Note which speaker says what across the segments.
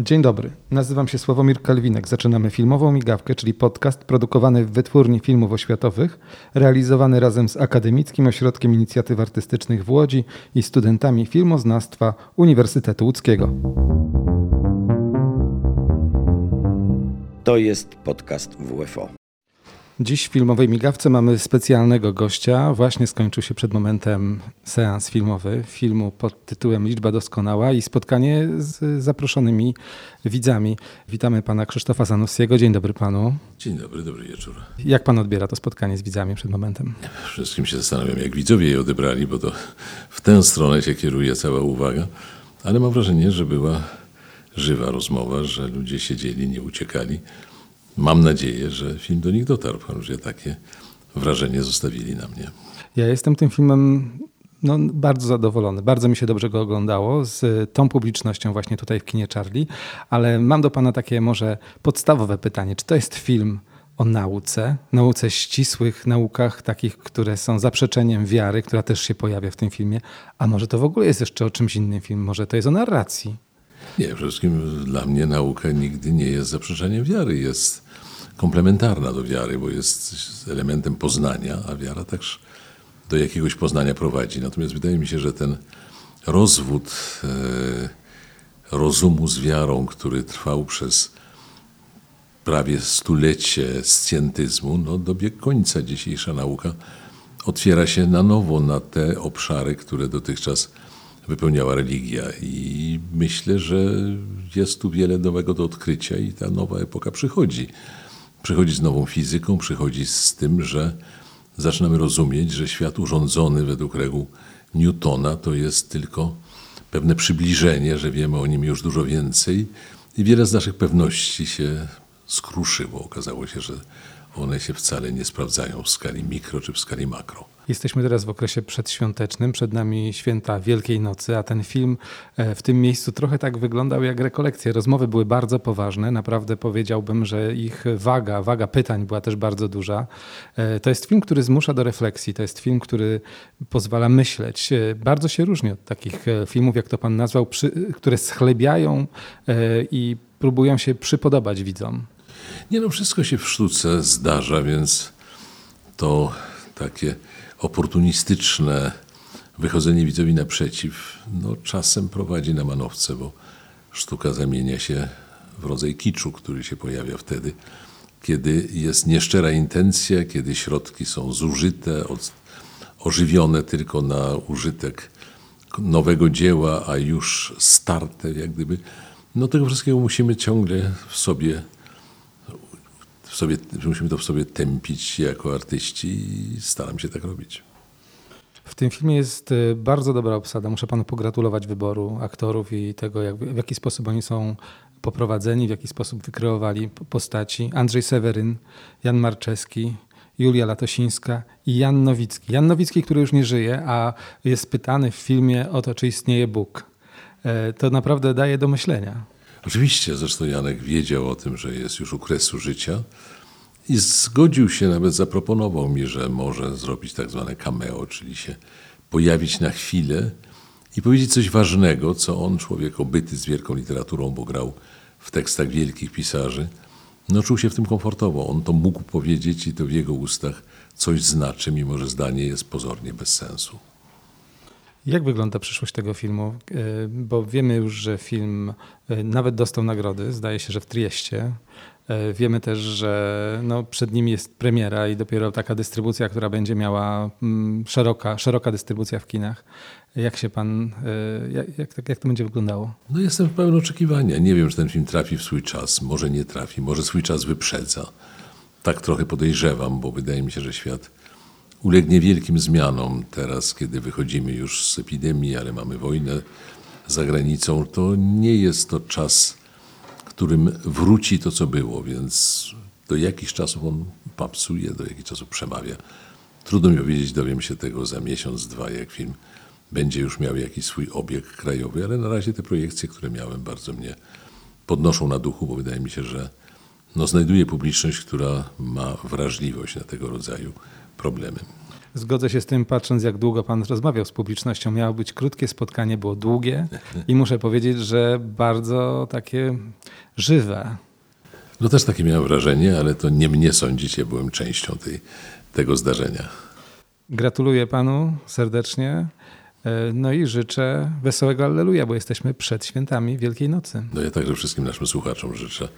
Speaker 1: Dzień dobry, nazywam się Sławomir Kalwinek. Zaczynamy filmową migawkę, czyli podcast produkowany w Wytwórni Filmów Oświatowych, realizowany razem z Akademickim Ośrodkiem Inicjatyw Artystycznych w Łodzi i studentami filmoznawstwa Uniwersytetu Łódzkiego.
Speaker 2: To jest podcast WFO.
Speaker 1: Dziś w filmowej migawce mamy specjalnego gościa. Właśnie skończył się przed momentem seans filmowy filmu pod tytułem Liczba Doskonała i spotkanie z zaproszonymi widzami. Witamy pana Krzysztofa Zanussiego. Dzień dobry panu.
Speaker 3: Dzień dobry, dobry wieczór.
Speaker 1: Jak pan odbiera to spotkanie z widzami przed momentem?
Speaker 3: Wszystkim się zastanawiam, jak widzowie je odebrali, bo to w tę stronę się kieruje cała uwaga. Ale mam wrażenie, że była żywa rozmowa, że ludzie siedzieli, nie uciekali mam nadzieję, że film do nich dotarł, że takie wrażenie zostawili na mnie.
Speaker 1: Ja jestem tym filmem no, bardzo zadowolony. Bardzo mi się dobrze go oglądało z tą publicznością właśnie tutaj w kinie Charlie, ale mam do pana takie może podstawowe pytanie. Czy to jest film o nauce, nauce ścisłych, naukach takich, które są zaprzeczeniem wiary, która też się pojawia w tym filmie, a może to w ogóle jest jeszcze o czymś innym film, może to jest o narracji?
Speaker 3: Nie, przede wszystkim dla mnie nauka nigdy nie jest zaprzeczeniem wiary, jest komplementarna do wiary, bo jest elementem poznania, a wiara też do jakiegoś poznania prowadzi. Natomiast wydaje mi się, że ten rozwód e, rozumu z wiarą, który trwał przez prawie stulecie scjentyzmu, no dobiegł końca. Dzisiejsza nauka otwiera się na nowo na te obszary, które dotychczas wypełniała religia. I myślę, że jest tu wiele nowego do odkrycia i ta nowa epoka przychodzi przychodzi z nową fizyką, przychodzi z tym, że zaczynamy rozumieć, że świat urządzony według reguł Newtona to jest tylko pewne przybliżenie, że wiemy o nim już dużo więcej i wiele z naszych pewności się skruszyło. Okazało się, że one się wcale nie sprawdzają w skali mikro czy w skali makro.
Speaker 1: Jesteśmy teraz w okresie przedświątecznym, przed nami święta Wielkiej Nocy, a ten film e, w tym miejscu trochę tak wyglądał jak rekolekcje. Rozmowy były bardzo poważne, naprawdę powiedziałbym, że ich waga, waga pytań była też bardzo duża. E, to jest film, który zmusza do refleksji, to jest film, który pozwala myśleć. E, bardzo się różni od takich filmów, jak to pan nazwał, które schlebiają i próbują się przypodobać widzom.
Speaker 3: Nie no, wszystko się w sztuce zdarza, więc to takie oportunistyczne wychodzenie widzowi naprzeciw, no czasem prowadzi na manowce, bo sztuka zamienia się w rodzaj kiczu, który się pojawia wtedy, kiedy jest nieszczera intencja, kiedy środki są zużyte, ożywione tylko na użytek nowego dzieła, a już starte jak gdyby. No tego wszystkiego musimy ciągle w sobie w sobie, musimy to w sobie tępić jako artyści i staram się tak robić.
Speaker 1: W tym filmie jest y, bardzo dobra obsada. Muszę panu pogratulować wyboru aktorów i tego, jak, w jaki sposób oni są poprowadzeni, w jaki sposób wykreowali postaci. Andrzej Seweryn, Jan Marczewski, Julia Latosińska i Jan Nowicki. Jan Nowicki, który już nie żyje, a jest pytany w filmie o to, czy istnieje Bóg. E, to naprawdę daje do myślenia.
Speaker 3: Oczywiście, zresztą Janek wiedział o tym, że jest już u kresu życia i zgodził się, nawet zaproponował mi, że może zrobić tak zwane cameo, czyli się pojawić na chwilę i powiedzieć coś ważnego, co on, człowiek obyty z wielką literaturą, bo grał w tekstach wielkich pisarzy, no czuł się w tym komfortowo. On to mógł powiedzieć i to w jego ustach coś znaczy, mimo że zdanie jest pozornie bez sensu.
Speaker 1: Jak wygląda przyszłość tego filmu? E, bo wiemy już, że film e, nawet dostał nagrody, zdaje się, że w Trieście. E, wiemy też, że no, przed nim jest premiera i dopiero taka dystrybucja, która będzie miała mm, szeroka, szeroka dystrybucja w kinach. Jak się pan, jak, jak, jak to będzie wyglądało?
Speaker 3: No jestem pełnym oczekiwania. Nie wiem, czy ten film trafi w swój czas. Może nie trafi, może swój czas wyprzedza. Tak trochę podejrzewam, bo wydaje mi się, że świat ulegnie wielkim zmianom teraz, kiedy wychodzimy już z epidemii, ale mamy wojnę za granicą, to nie jest to czas, którym wróci to, co było, więc do jakichś czasów on papsuje, do jakichś czasów przemawia. Trudno mi powiedzieć, dowiem się tego za miesiąc, dwa, jak film będzie już miał jakiś swój obieg krajowy, ale na razie te projekcje, które miałem, bardzo mnie podnoszą na duchu, bo wydaje mi się, że no, znajduję publiczność, która ma wrażliwość na tego rodzaju problemy.
Speaker 1: Zgodzę się z tym, patrząc jak długo pan rozmawiał z publicznością. Miało być krótkie spotkanie, było długie i muszę powiedzieć, że bardzo takie żywe.
Speaker 3: No też takie miałem wrażenie, ale to nie mnie sądzić, ja byłem częścią tej, tego zdarzenia.
Speaker 1: Gratuluję panu serdecznie. E, no i życzę wesołego Alleluja, bo jesteśmy przed świętami Wielkiej Nocy.
Speaker 3: No ja także wszystkim naszym słuchaczom życzę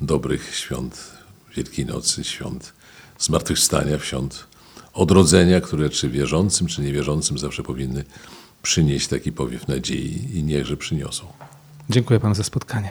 Speaker 3: dobrych świąt Wielkiej Nocy, świąt zmartwychwstania, świąt odrodzenia, które czy wierzącym, czy niewierzącym zawsze powinny przynieść taki powiew nadziei i niechże przyniosą.
Speaker 1: Dziękuję panu za spotkanie.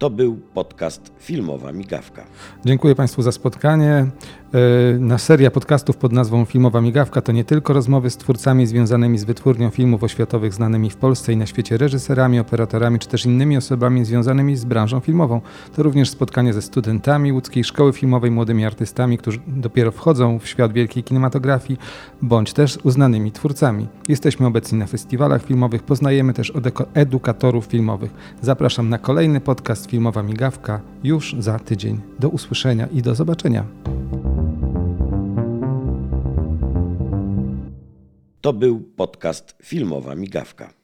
Speaker 2: To był podcast Filmowa Migawka.
Speaker 1: Dziękuję Państwu za spotkanie. E, na seria podcastów pod nazwą Filmowa Migawka to nie tylko rozmowy z twórcami związanymi z wytwórnią filmów oświatowych znanymi w Polsce i na świecie reżyserami, operatorami czy też innymi osobami związanymi z branżą filmową. To również spotkanie ze studentami łódzkiej szkoły filmowej, młodymi artystami, którzy dopiero wchodzą w świat wielkiej kinematografii, bądź też uznanymi twórcami. Jesteśmy obecni na festiwalach filmowych, poznajemy też edukatorów filmowych. Zapraszam na kolejny podcast Filmowa Migawka już za tydzień. Do usłyszenia i do zobaczenia.
Speaker 2: To był podcast Filmowa Migawka.